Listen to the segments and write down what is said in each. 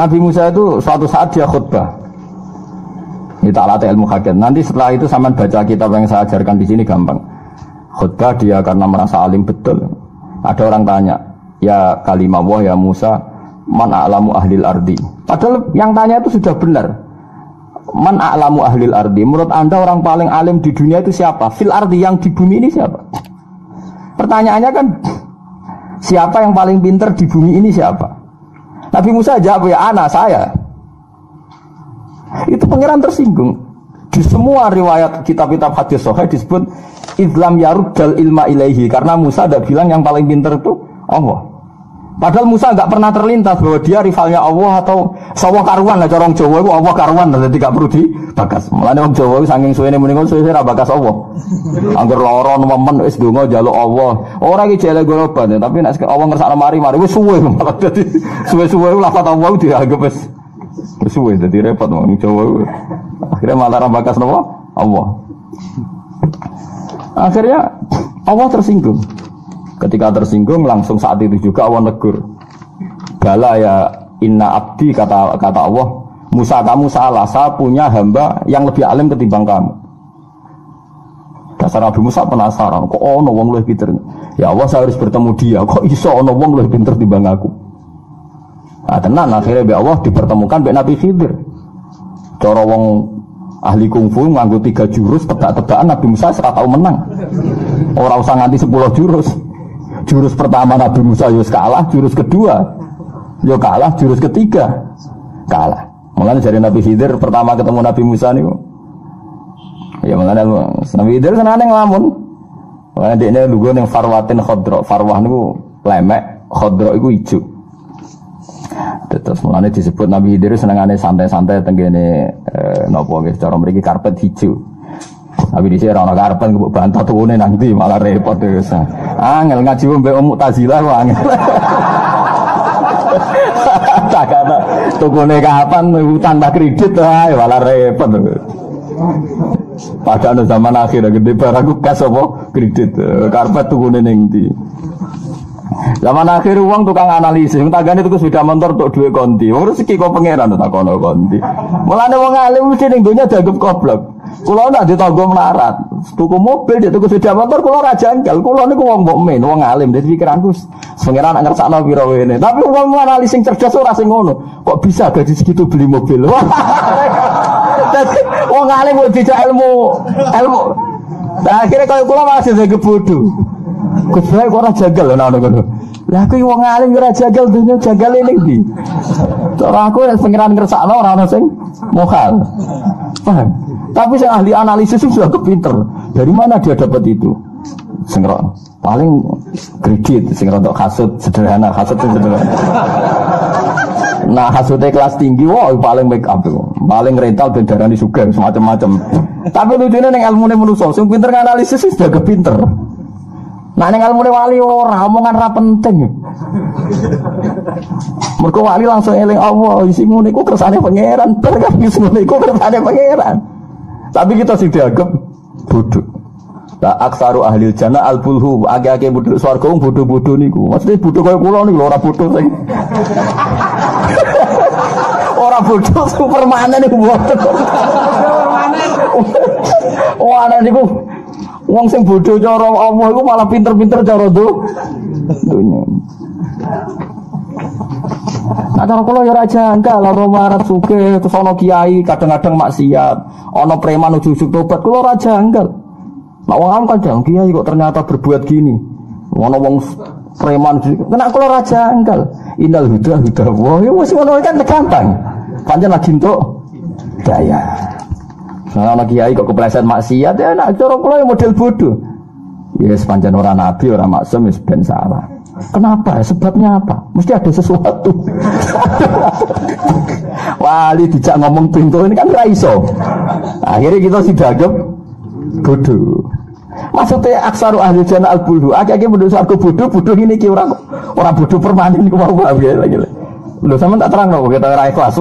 Nabi Musa itu suatu saat dia khutbah. Ini tak latih ilmu hakim. Nanti setelah itu sama baca kitab yang saya ajarkan di sini gampang. Khutbah dia karena merasa alim betul. Ada orang tanya, ya kalimah wah ya Musa, man a'lamu ahlil ardi. Padahal yang tanya itu sudah benar. Man a'lamu ahlil ardi. Menurut anda orang paling alim di dunia itu siapa? Fil ardi yang di bumi ini siapa? Pertanyaannya kan, siapa yang paling pinter di bumi ini siapa? Nabi Musa jawab ya anak saya. Itu pangeran tersinggung. Di semua riwayat kitab-kitab hadis sahih disebut Islam dal ilma ilaihi karena Musa ada bilang yang paling pinter itu Allah. Padahal Musa nggak pernah terlintas bahwa dia rivalnya Allah atau sawah karuan lah corong Jawa itu Allah karuan jadi gak perlu dibakas. Mulane wong Jawa saking suwene muni ngono suwe ora bakas Allah. Angger lara nemen wis donga njaluk Allah. Ora iki jele goroban tapi nek Allah ngersakno mari mari wis suwe malah dadi suwe-suwe lafat Allah dianggap wis suwe dadi repot wong Jawa. Akhirnya malah ra bakas napa? Allah. Akhirnya Allah tersinggung. Ketika tersinggung langsung saat itu juga Allah negur. Bala ya inna abdi kata kata Allah, Musa kamu salah, saya punya hamba yang lebih alim ketimbang kamu. Dasar Nabi Musa penasaran, kok ono wong lebih pinter? Ya Allah saya harus bertemu dia, kok iso ono wong lebih pinter timbang aku? Nah, tenan akhirnya be Allah dipertemukan be Nabi Khidir. Cara wong ahli kungfu nganggo tiga jurus tebak-tebakan Nabi Musa serata menang. Orang usah nganti sepuluh jurus. Jurus pertama Nabi Musa yo kalah, jurus kedua yo kalah, jurus ketiga kalah. Mulanya dari Nabi Khidir pertama ketemu Nabi Musa nih. Ya mulanya Nabi Khidir senane ngelamun. Mulanya dia ini lugu yang farwatin khodro, farwah niku lemek, khodro itu hijau. Terus mulanya disebut Nabi Khidir senengane santai-santai tenggene eh, nopo guys, cara mereka karpet hijau. Tapi di sini orang karpen gue bantah tuh nanti malah repot terus. Angel ngaji mbek Om Mu'tazilah kok angel. Tak kata tukune kapan tanpa kredit ae malah repot. Padahal zaman akhir gede barang kas apa kredit karpet tukune ning ndi. Zaman akhir uang tukang analisis, tagane tuku sepeda motor untuk duit konti. Wong rezeki kok pangeran tak kono konti. Mulane wong alim mesti ning donya dianggap goblok. Kulo nak ditanggo melarat, tuku mobil dia tuku sepeda motor kulo ra janggal. Kulo niku wong mukmin, wong alim. Dadi pikiranku pangeran nak ngersakno pira wene. Tapi wong analisis sing cerdas ora sing. Kok bisa gaji segitu beli mobil? Dadi wong alim kok dijak ilmu ilmu. Nah, akhirnya kalau kulo masih saya. Gus Bae kok ora jagal lho ngono ngono. Lah aku wong alim ora jagal dunya jagal ini ndi? Cara aku nek pengiran ngersakno ora ono sing mokal. Paham? Tapi saya ahli analisis sudah kepinter. Dari mana dia dapat itu? Sing paling kredit, sing untuk kasut sederhana, kasut sederhana. Nah hasutnya kelas tinggi, wah paling make up itu, paling rental bendarani suka semacam-macam. Tapi lucunya neng ilmu neng manusia, sing pinter analisis sudah kepinter. Nah ning ilmu wali ora omongan ra penting. Mergo wali langsung eling Allah, isi ngono iku kersane pangeran, bar kan isi ngono iku kersane pangeran. Tapi kita sing dianggap bodoh. Lah aksaru ahli jannah al bulhu, age-age bodoh swarga wong bodoh-bodoh niku. Maksudnya bodoh kaya kula niku ora bodoh sing. ora bodoh supermanen niku bodoh. Oh ana niku Wong sing bodoh cara Allah iku malah pinter-pinter cara dunya. Nah kula ya ora janggal lara marat suke terus ana kiai kadang-kadang maksiat, ana preman ujug-ujug tobat kula ora janggal. Nah am kadang kiai kok ternyata berbuat gini. Ana wong preman kena kula ora janggal. Innal huda huda wa ya wis ngono kan gampang. Pancen lagi entuk daya. Nah, anak kiai kok kepleset maksiat ya nak cara kula yang model bodoh. Ya sepanjang orang nabi, orang maksum ya ben salah. Kenapa? Sebabnya apa? Mesti ada sesuatu. Wali dijak ngomong pintu ini kan raiso. Akhirnya kita sih dagem bodoh. Maksudnya aksaru ahli jana al bulhu. Akhirnya bodoh aku bodoh, bodoh ini ki orang orang bodoh permanen ini mau apa ya lagi. Lo sama tak terang loh kita raih kelas.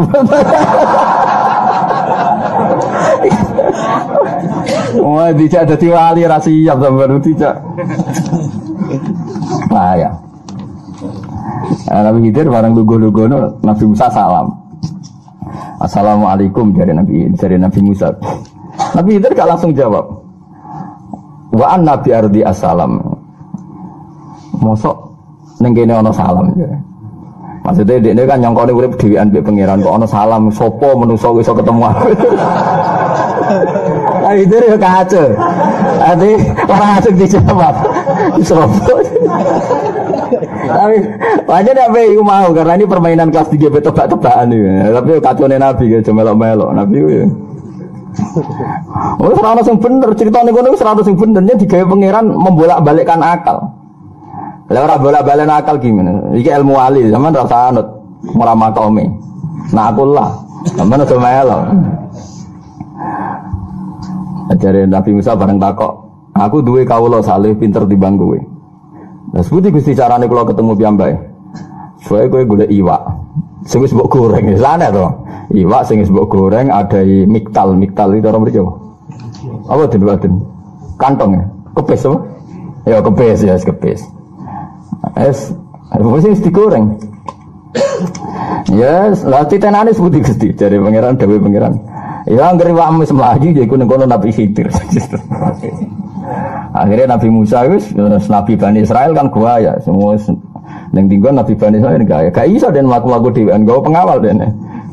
Wah, tidak ada wali rasiap tidak. Nah ya. Nah, Nabi Khidir barang lugu-lugu Nabi Musa salam. Assalamualaikum dari Nabi dari Nabi Musa. Nabi Khidir gak langsung jawab. Wa an Nabi ardi assalam. Mosok ning kene ana salam. Maksudnya dia kan nyongkone urip dhewean mbek pangeran kok ana salam sapa menungso iso ketemu aku. Nabi Khidir ya kacau. Ati orang asik dijawab. Sopo. Tapi wajar apa iku mau karena ini permainan kelas 3 betul tebak-tebakan iki. Tapi kacone Nabi gitu melok-melok. Nabi ya. Oh, serana sing bener ceritane kono serana sing bener nya digawe pangeran membolak-balikkan akal. Lah ora bolak-balik akal gimana? Iki ilmu wali, zaman rasa anut ora makome. Nah aku lah, sampean aja melok. Ajare Nabi Musa bareng takok, aku duwe kawula saleh pinter timbang kowe. Nah, seperti gusti carane kalau ketemu piyambak. Soalnya gue golek iwak. Sing wis mbok goreng, sana to. Iwak sing wis goreng ada miktal, miktal itu orang mriki apa? den den? Kantong ya. Kepes apa? Ya kepes ya, kepes. Es, apa sih digoreng? Yes, lah titenane sebuti Gusti dari pangeran dewe pangeran. Ya anggere wae wis mlayu ya iku ning kono Nabi Khidir. Akhirnya Nabi Musa itu Nabi Bani Israel kan gua ya semua yang tinggal Nabi Bani Israel gak ya gak iso dan laku-laku dewan gak pengawal dan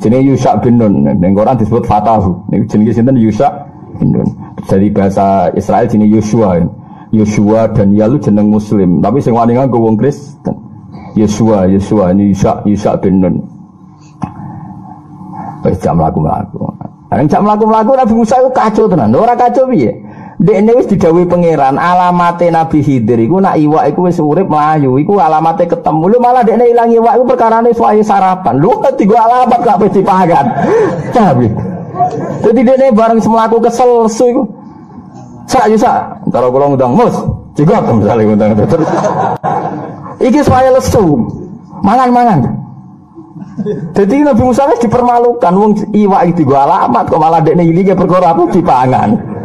jadi Yusak bin Nun. Dan orang disebut Fatahu. Ini jenis itu Yusak bin Nun. Jadi bahasa Israel jenis Yosua. Yosua dan Yalu jeneng Muslim. Tapi sing wani gue wong Kristen. Yosua Yosua. Ini Yusak Yusak bin Nun. Wis jam laku-laku. Yang jam laku-laku Nabi Musa itu kacau tenan. Orang kacau piye? Dek wis didawi pangeran alamate Nabi Khidir iku nak iwak iku wis urip melayu iku alamate ketemu. Lu malah dekne ilang iwak iku perkarane suwaye sarapan. Lu ngerti gua alamat gak pasti pagan tapi jadi dekne bareng semelaku kesel su iku. Sak yo sak. Karo kula ngundang mus. Juga misalnya ngundang. Terus iki suwaye lesu. Mangan-mangan. Jadi Nabi Musa dipermalukan. Wong iwak itu gua alamat kok malah dekne ilinge perkara apa dipangan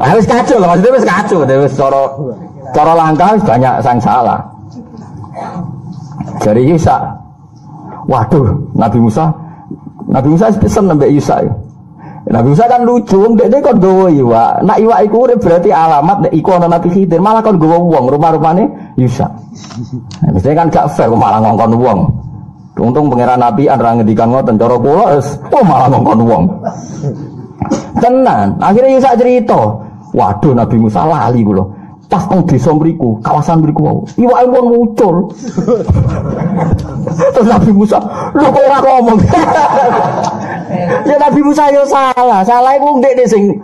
harus kacau lah maksudnya harus kacau, harus coro coro langkah banyak sang salah. Dari Yusa, waduh Nabi Musa, Nabi Musa pesen nambah Yusa. Ya. Nabi Musa kan lucu, dia dia kan gawa iwa. Nak iwa iku berarti alamat, nek iku ana Nabi Khidir, malah kan gawa uang rumah-rumahnya Yusa. Nah, Mestinya kan gak fair, malah ngongkon uang. Untung pangeran Nabi antara ngedikan ngoten cara kula oh malah ngongkon uang. Tenan. Akhirnya Yusa cerita. Waduh Nabi Musa lali kula. Pas teng desa mriku, kawasan mriku wau. Iwake pun muncul. Terus Nabi Musa, lho kok ora ngomong. ya Nabi Musa yo salah. Salah iku ndek sing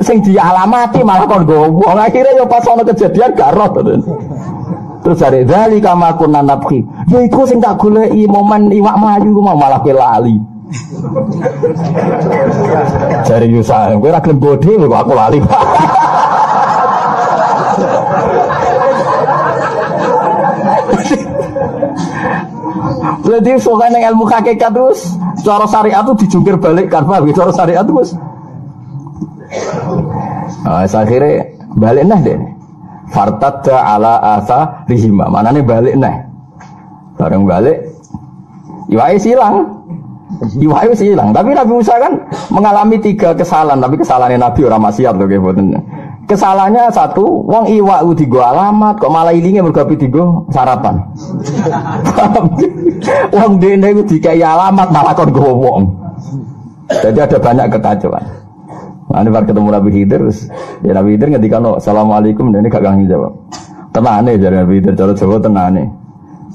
sing dialamati malah kon gowo. Akhirnya yo pas ana kejadian gak roh Terus dari dari kamaku nanapki, ya iku sing tak goleki momen iwak melayu mau malah lali. Jari Yusa, gue ragam bodi lho aku lali. Berarti soalnya yang ilmu hakikat terus cara syariat itu dijungkir balik kan Pak? Cara syariat terus. Nah, akhirnya balik nah deh. Fartadda ala asa rihima. Mana nih balik nah? Bareng balik, iwai silang. Iwa itu hilang. Tapi Nabi Musa kan mengalami tiga kesalahan. Tapi kesalahannya Nabi orang maksiat loh kayak Kesalahannya satu, wong iwa itu gua alamat, kok malah ilingnya bergapi tiga sarapan. wong dene itu dikai alamat malah kon wong. Jadi ada banyak kekacauan. Nah, ini baru ketemu Nabi Khidir, ya Nabi Khidir ngerti kan, Assalamualaikum, dan ini gak kangen jawab. Tenane jadi Nabi Khidir, cara Jawa tenane.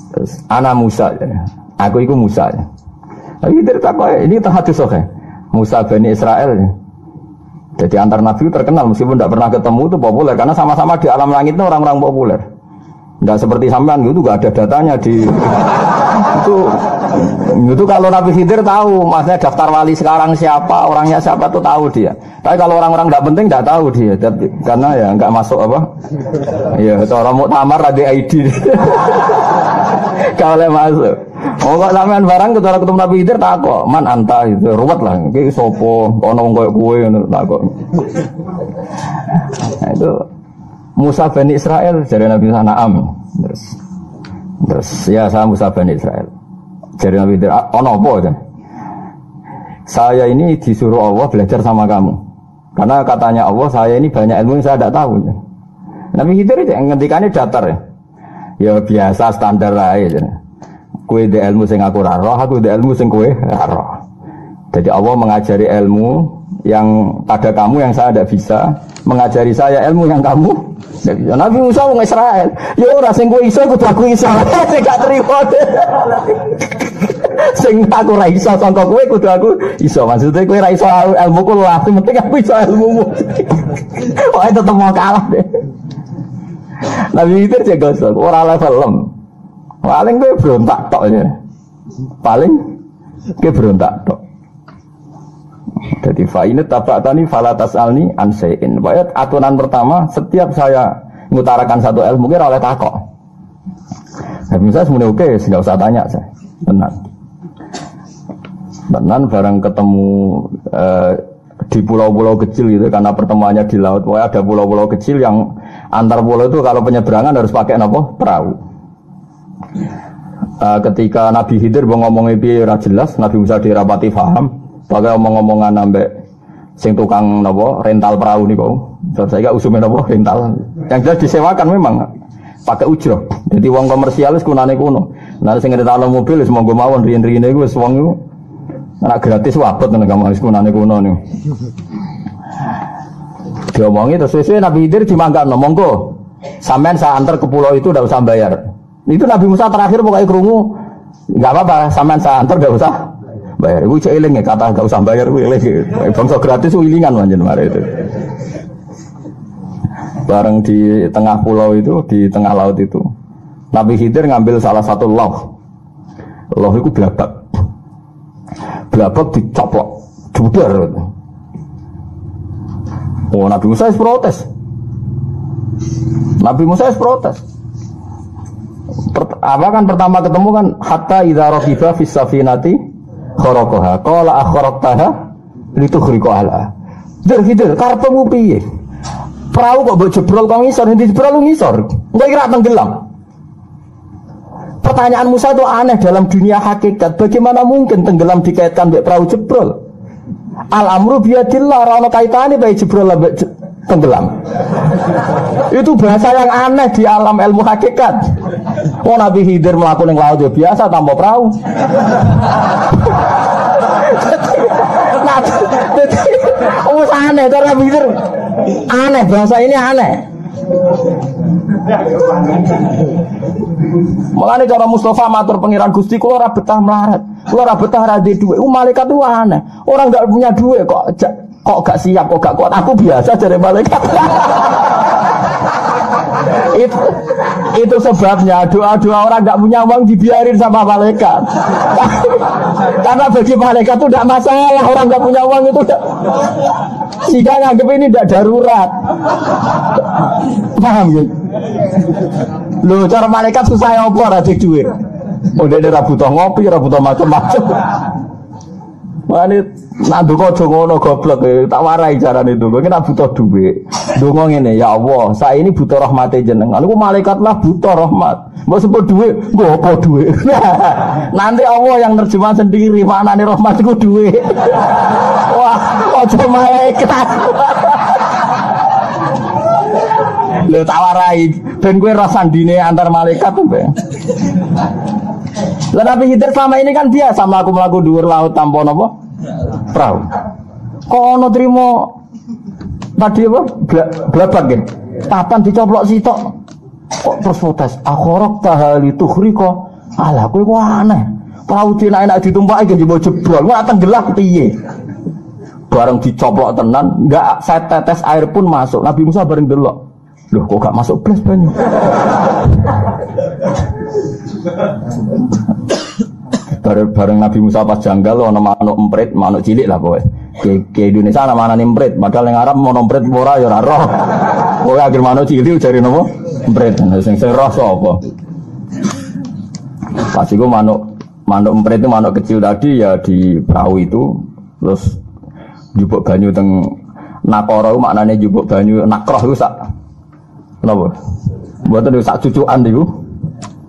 Terus, anak Musa, ya. aku itu Musa. Ya. Tapi dari takwa ini terhadus oke. Musa bani Israel. Jadi antar nabi terkenal meskipun tidak pernah ketemu itu populer. Karena sama-sama di alam langit itu orang-orang populer. Tidak seperti sampean gitu gak ada datanya di itu itu kalau Nabi Khidir tahu maksudnya daftar wali sekarang siapa orangnya siapa tuh tahu dia. Tapi kalau orang-orang tidak penting tidak tahu dia. Karena ya nggak masuk apa? Ya orang mau tamar ada ID kalau masuk Oh kok sampean barang ketara ketemu Nabi Khidir tak kok man anta itu ruwet lah iki sapa ono wong koyo kowe ngono tak kok. Nah itu Musa Bani Israel dari Nabi Sanaam terus terus ya saya Musa Bani Israel dari Nabi Khidir ono apa kan saya ini disuruh Allah belajar sama kamu. Karena katanya Allah, saya ini banyak ilmu yang saya tidak tahu. Nabi Khidir ngendikannya datar ya. Ya biasa standar aja. Kue de ilmu sing aku raro, aku de ilmu sing kue raro. Jadi Allah mengajari ilmu yang pada kamu yang saya tidak bisa, mengajari saya ilmu yang kamu Nabi Musa wong Israel. Ya ora sing kowe iso kudu aku iso. Sing gak terima. sing aku ra iso sangka kowe kudu aku iso. Maksudnya kowe ra iso ilmu ku lah, sing penting aku iso ilmumu. Pokoke tetep mau kalah deh. Nabi itu cek gosok, ora level lem. Paling kowe berontak tok ya. Paling kowe berontak tok. Jadi fa'inat tabak tani falatas alni ansein. Bayat aturan pertama setiap saya mengutarakan satu ilmu kira oleh takok. Nah, misalnya semuanya oke, nggak usah tanya saya. Tenang. Tenang bareng ketemu eh, di pulau-pulau kecil gitu karena pertemuannya di laut. Wah ada pulau-pulau kecil yang antar pulau itu kalau penyeberangan harus pakai apa? Perahu. Uh, ketika Nabi Khidir mau ngomongin jelas, Nabi Musa dirapati paham, Pakai omong-omongan sampai sing tukang nopo rental perahu nih kok. Terus saya usumin nopo rental. Yang jelas disewakan memang pakai ujro. Jadi uang komersialis kunane kuno. Nah sing rental mobil semua gue mawon rian-rian itu uang itu anak gratis wabot nih kamu harus kunane kuno nih. Diomongi terus sesuai Nabi Hidir dimangkat ngomong kok. Sampean saya antar ke pulau itu udah usah bayar. Itu Nabi Musa terakhir pokoknya kerungu nggak apa-apa, sampean saya antar gak usah bayar. Iku cek ya kata gak usah bayar gue eling. Bangsa gratis wilingan manjen mari itu. Bareng di tengah pulau itu, di tengah laut itu. Nabi Khidir ngambil salah satu loh. Loh itu belabak. Belabak dicoplok. Judar. Oh Nabi Musa protes. Nabi Musa protes. Apa kan pertama ketemu kan hatta idza raqiba fis safinati khorokoha kola akhoroktaha itu khuriko ala. Der hidir karpemu piye? Perahu kok buat jebrol kau ngisor? Nanti jebrol ngisor. Nggak kira tenggelam. Pertanyaan Musa itu aneh dalam dunia hakikat. Bagaimana mungkin tenggelam dikaitkan dengan perahu jebrol? Al amru biadillah rano kaitannya baik jebrol lebih tenggelam itu bahasa yang aneh di alam ilmu hakikat Oh Nabi Hidir melakukan yang laut ya biasa tanpa perahu. nah, aneh cara Nabi aneh bahasa ini aneh. Makanya cara Mustafa matur pengiran Gusti kula ora betah melarat. Kula ora betah ra duwe. Uh, malaikat itu aneh. Orang enggak punya duit kok kok gak siap kok gak kuat. Aku biasa dari malaikat. itu itu sebabnya doa-doa orang nggak punya uang dibiarin sama malaikat. Karena bagi malaikat itu tidak masalah orang nggak punya uang itu tidak. Jika nganggep ini tidak darurat. Paham gitu? Loh, cara malaikat susah ya apa ada duit. Udah ada butuh ngopi, butuh macam-macam. Mane nak donga aja ngono goblok. Tak warai carane donga. Ki nak butuh dhuwit. Donga ngene, ya Allah, saya ini butuh rahmate jenengan. Aku malaikat lah butuh rahmat. Mbok sebut dhuwit, nggo apa dhuwit? Nanti Allah yang terjemah sendiri maknane rahmat iku dhuwit. Wah, aja malaikat. Lho tak warai ben kowe rasandine antar malaikat tuh, lah Nabi Khidir selama ini kan biasa melaku-melaku dhuwur laut tanpa napa? Perahu. Kok ono trimo tadi apa? Blabak gitu. Papan dicoplok sitok. Kok terus protes? Akhorok tahali tuhriko. Alah kowe kok aneh. Perahu cina enak ditumpaki kan jebol jebrol. Ora tenggelam piye? Bareng dicoplok tenan, enggak saya tetes air pun masuk. Nabi Musa bareng delok. Loh kok gak masuk blas banyu? bareng, bareng Nabi Musa pas janggal ono manuk emprit, manuk cilik lah kowe. Ke, ke Indonesia ana mana emprit, padahal yang Arab mau emprit ora ya ora roh. Kowe akhir manuk cilik jari nopo? Emprit. Sing sing roh sapa? Pas iku manuk manuk emprit itu manuk kecil tadi ya di perahu itu terus jupuk banyu teng nakoro maknanya jupuk banyu nakroh itu sak kenapa? Buat itu sak cucuan itu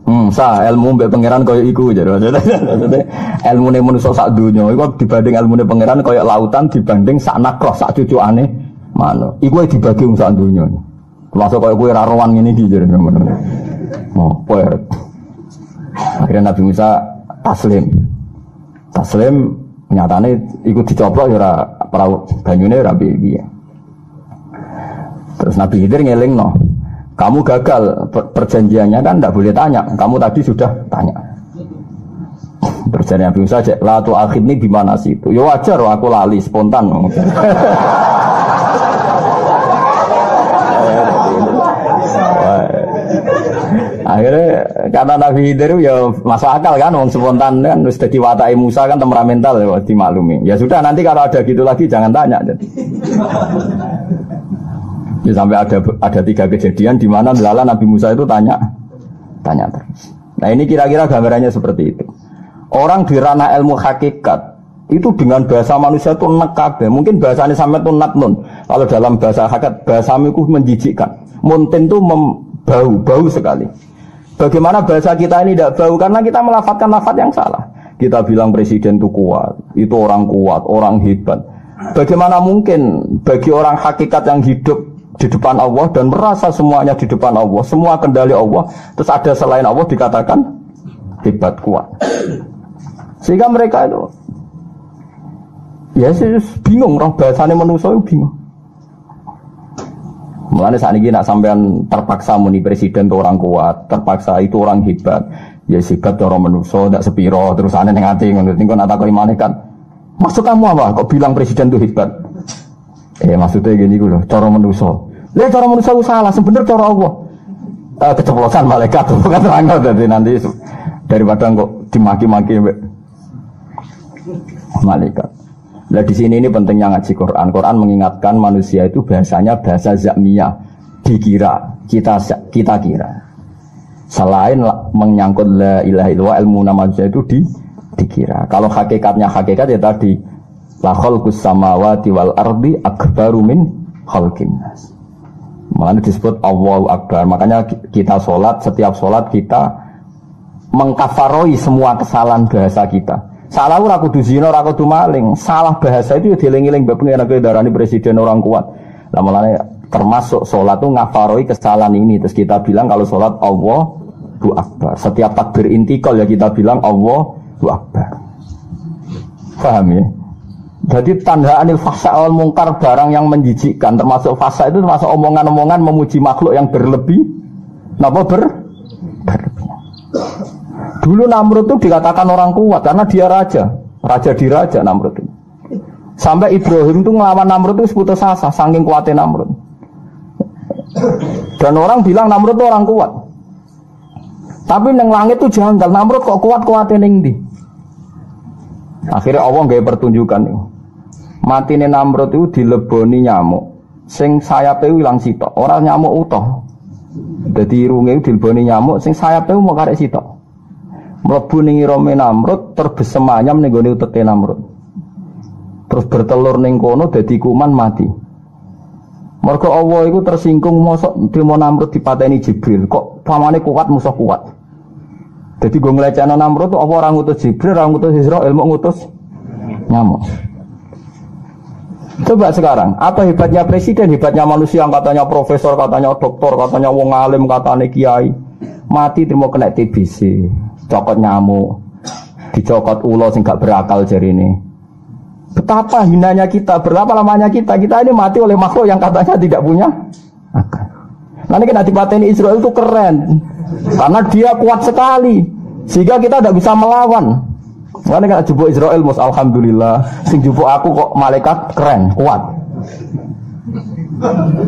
Hmm, sa ilmu mbek pangeran koyo iku jadi maksudnya ilmu nih manusia sak dunia iku dibanding ilmu nih pangeran koyo lautan dibanding sak nakroh sak cucu aneh mana iku dibagi sak dunia termasuk koyo kue raruan ini di jadi mana mau poer akhirnya Nabi Musa taslim. Taslim nyatane ikut dicoplok ya perahu banyune rabi biya terus Nabi Khidir ngeling no kamu gagal perjanjiannya kan tidak boleh tanya. Kamu tadi sudah tanya. Perjanjian Nabi Musa cek latu akhir ini gimana sih itu? Ya wajar aku lali spontan. Akhirnya karena Nabi Khidir ya masuk akal kan, wong spontan kan sudah diwatai Musa kan temperamental ya dimaklumi. Ya sudah nanti kalau ada gitu lagi jangan tanya. Ya, sampai ada ada tiga kejadian di mana lala Nabi Musa itu tanya tanya terus. Nah ini kira-kira gambarannya seperti itu. Orang di ranah ilmu hakikat itu dengan bahasa manusia itu nekabe. Mungkin bahasanya sampai itu natnun. Kalau dalam bahasa hakikat bahasa itu menjijikkan. Muntin itu bau bau sekali. Bagaimana bahasa kita ini tidak bau karena kita melafatkan lafat yang salah. Kita bilang presiden itu kuat, itu orang kuat, orang hebat. Bagaimana mungkin bagi orang hakikat yang hidup di depan Allah dan merasa semuanya di depan Allah, semua kendali Allah, terus ada selain Allah dikatakan hebat kuat. Sehingga mereka itu ya sih bingung, roh bahasanya manusia itu bingung. Mulanya saat ini nak sampean terpaksa muni presiden itu orang kuat, terpaksa itu orang hebat. Ya hebat orang manusia, tidak sepiro, terus aneh hati, ngerti kok nak takut kan. Masuk kamu apa? Kok bilang presiden itu hebat? Eh maksudnya gini gue loh, cara manusia. Lihat cara manusia salah, sebenarnya cara Allah. Uh, keceplosan malaikat bukan terang jadi nanti daripada kok dimaki-maki malaikat. Nah di sini ini pentingnya ngaji Quran. Quran mengingatkan manusia itu bahasanya bahasa zakmiyah, dikira, kita kita kira. Selain menyangkut la ilaha illallah ilmu nama itu di dikira. Kalau hakikatnya hakikat ya tadi la khalqus samawati wal ardi akbaru min khalqin. Makanya disebut Allahu Akbar. Makanya kita sholat, setiap sholat kita mengkafaroi semua kesalahan bahasa kita. Salah ora kudu zina, ora kudu maling. Salah bahasa itu ya dieling-eling mbek pengen darani presiden orang kuat. Lah mulane termasuk sholat tuh ngafaroi kesalahan ini. Terus kita bilang kalau sholat Allahu Akbar. Setiap takbir intikal ya kita bilang Allahu Akbar. Paham ya? Jadi tanda anil fasa awal mungkar barang yang menjijikkan termasuk fasa itu termasuk omongan-omongan memuji makhluk yang berlebih. Napa ber? Dulu Namrud itu dikatakan orang kuat karena dia raja, raja di raja Namrud itu. Sampai Ibrahim itu ngelawan Namrud itu seputus asa, saking kuatnya Namrud. Dan orang bilang Namrud itu orang kuat. Tapi neng langit itu janggal, Namrud kok kuat kuatnya neng di. Akhirnya Allah nggak pertunjukan nih Namrud itu dileboni nyamuk. Sing sayapnya hilang sitok. Orang nyamuk utuh. Jadi itu dileboni nyamuk. Sing sayapnya mau karek sitok. Mlebu irome Namrud terbesemayam ning gone utete Namrud. Terus bertelur ning kono kuman mati. Mergo Allah itu tersinggung mosok trimo Namrud dipateni Jibril. Kok pamane kuat musuh kuat jadi gue ngelecehno Namrud apa orang ngutus Jibril orang ngutus Israel mau ngutus nyamuk Coba sekarang, apa hebatnya presiden, hebatnya manusia yang katanya profesor, katanya doktor, katanya wong alim, katanya kiai. Mati terima kena TBC, cokot nyamuk, dicokot ulo sing gak berakal jari ini. Betapa hinanya kita, berapa lamanya kita, kita ini mati oleh makhluk yang katanya tidak punya akal. Nanti kita dipateni Israel itu keren, karena dia kuat sekali, sehingga kita tidak bisa melawan. Mana kan jupuk Israel mus alhamdulillah. Sing jupuk aku kok malaikat keren, kuat.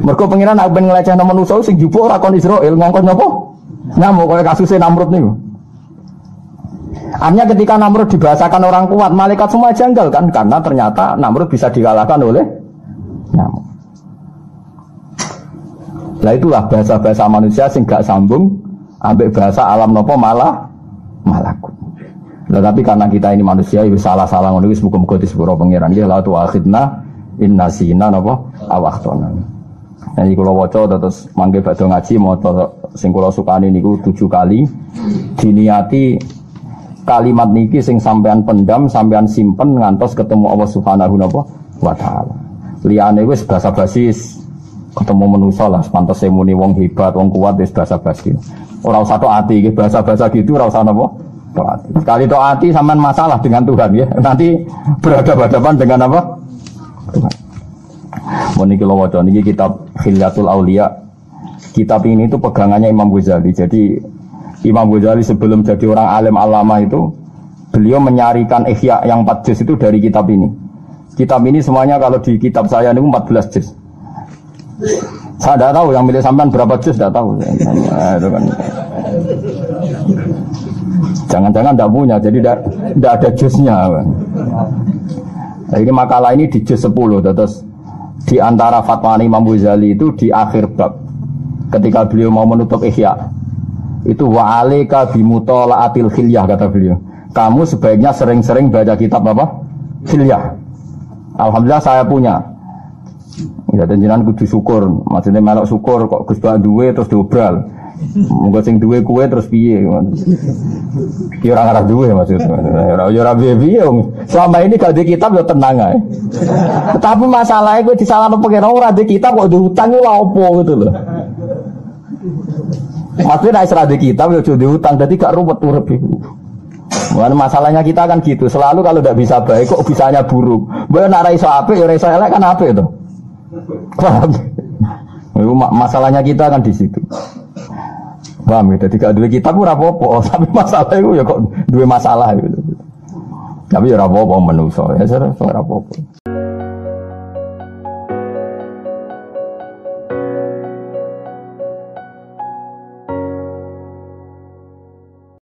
Mereka pengiran aku ben ngeleceh nama manusia sing jupuk rakon Israel ngongkon nyopo? Nyamuk kayak kasusnya Namrud nih. Artinya ketika Namrud dibahasakan orang kuat, malaikat semua janggal kan karena ternyata Namrud bisa dikalahkan oleh nyamuk. Nah itulah bahasa-bahasa manusia sing gak sambung ambek bahasa alam nopo malah malakut. Nah, tapi karena kita ini manusia, itu salah-salah ngono wis muga-muga disepuro pangeran. Ya la tu akhidna inna sina napa awahtona. Nah, iki kula waca terus mangke badhe ngaji maca sing kula sukani niku tujuh kali diniati kalimat niki sing sampean pendam, sampean simpen ngantos ketemu Allah Subhanahu wa taala. Liyane wis basa-basi ketemu manusa lah pantes muni wong hebat, wong kuat wis basa-basi. Ora usah tok ati iki bahasa-bahasa gitu ora usah napa? Toati. Sekali toati sampean masalah dengan Tuhan ya. Nanti berhadapan-hadapan dengan apa? Tuhan. Meniki lo waca niki kitab Khilyatul Aulia. Kitab ini itu pegangannya Imam Ghazali. Jadi Imam Ghazali sebelum jadi orang alim alama itu beliau menyarikan ihya yang 4 juz itu dari kitab ini. Kitab ini semuanya kalau di kitab saya ini 14 juz. Saya tidak tahu yang milih sampean berapa juz tidak tahu. Kan. Jangan-jangan tidak punya, jadi tidak ada jusnya. Nah, ini makalah ini di juz 10, terus di antara fatwa Imam Ghazali itu di akhir bab ketika beliau mau menutup ihya itu wa alika bimutolaatil khilyah kata beliau kamu sebaiknya sering-sering baca kitab apa khilyah alhamdulillah saya punya ya dan jenengan kudu syukur maksudnya melok syukur kok Gus duwe terus diobral Mungkin sing duwe kue terus piye? Ya ora ngarah duwe maksudnya. Ora ya ora piye Selama ini gak di kitab ya tenang ae. Tapi masalahnya gue disalahno pengen ora di kitab kok diutang lha opo gitu loh. Maksudnya nek di kitab ya diutang dadi gak ruwet urip iku. Mana masalahnya kita kan gitu, selalu kalau tidak bisa baik kok bisanya buruk. Boleh nak raiso ape, ya raiso elek kan itu. Masalahnya kita kan di situ. Paham ya? Jadi gak dua kitab ora tapi masalah itu ya kok dua masalah gitu. Tapi ya ora apa-apa menungso, ya ora apa-apa.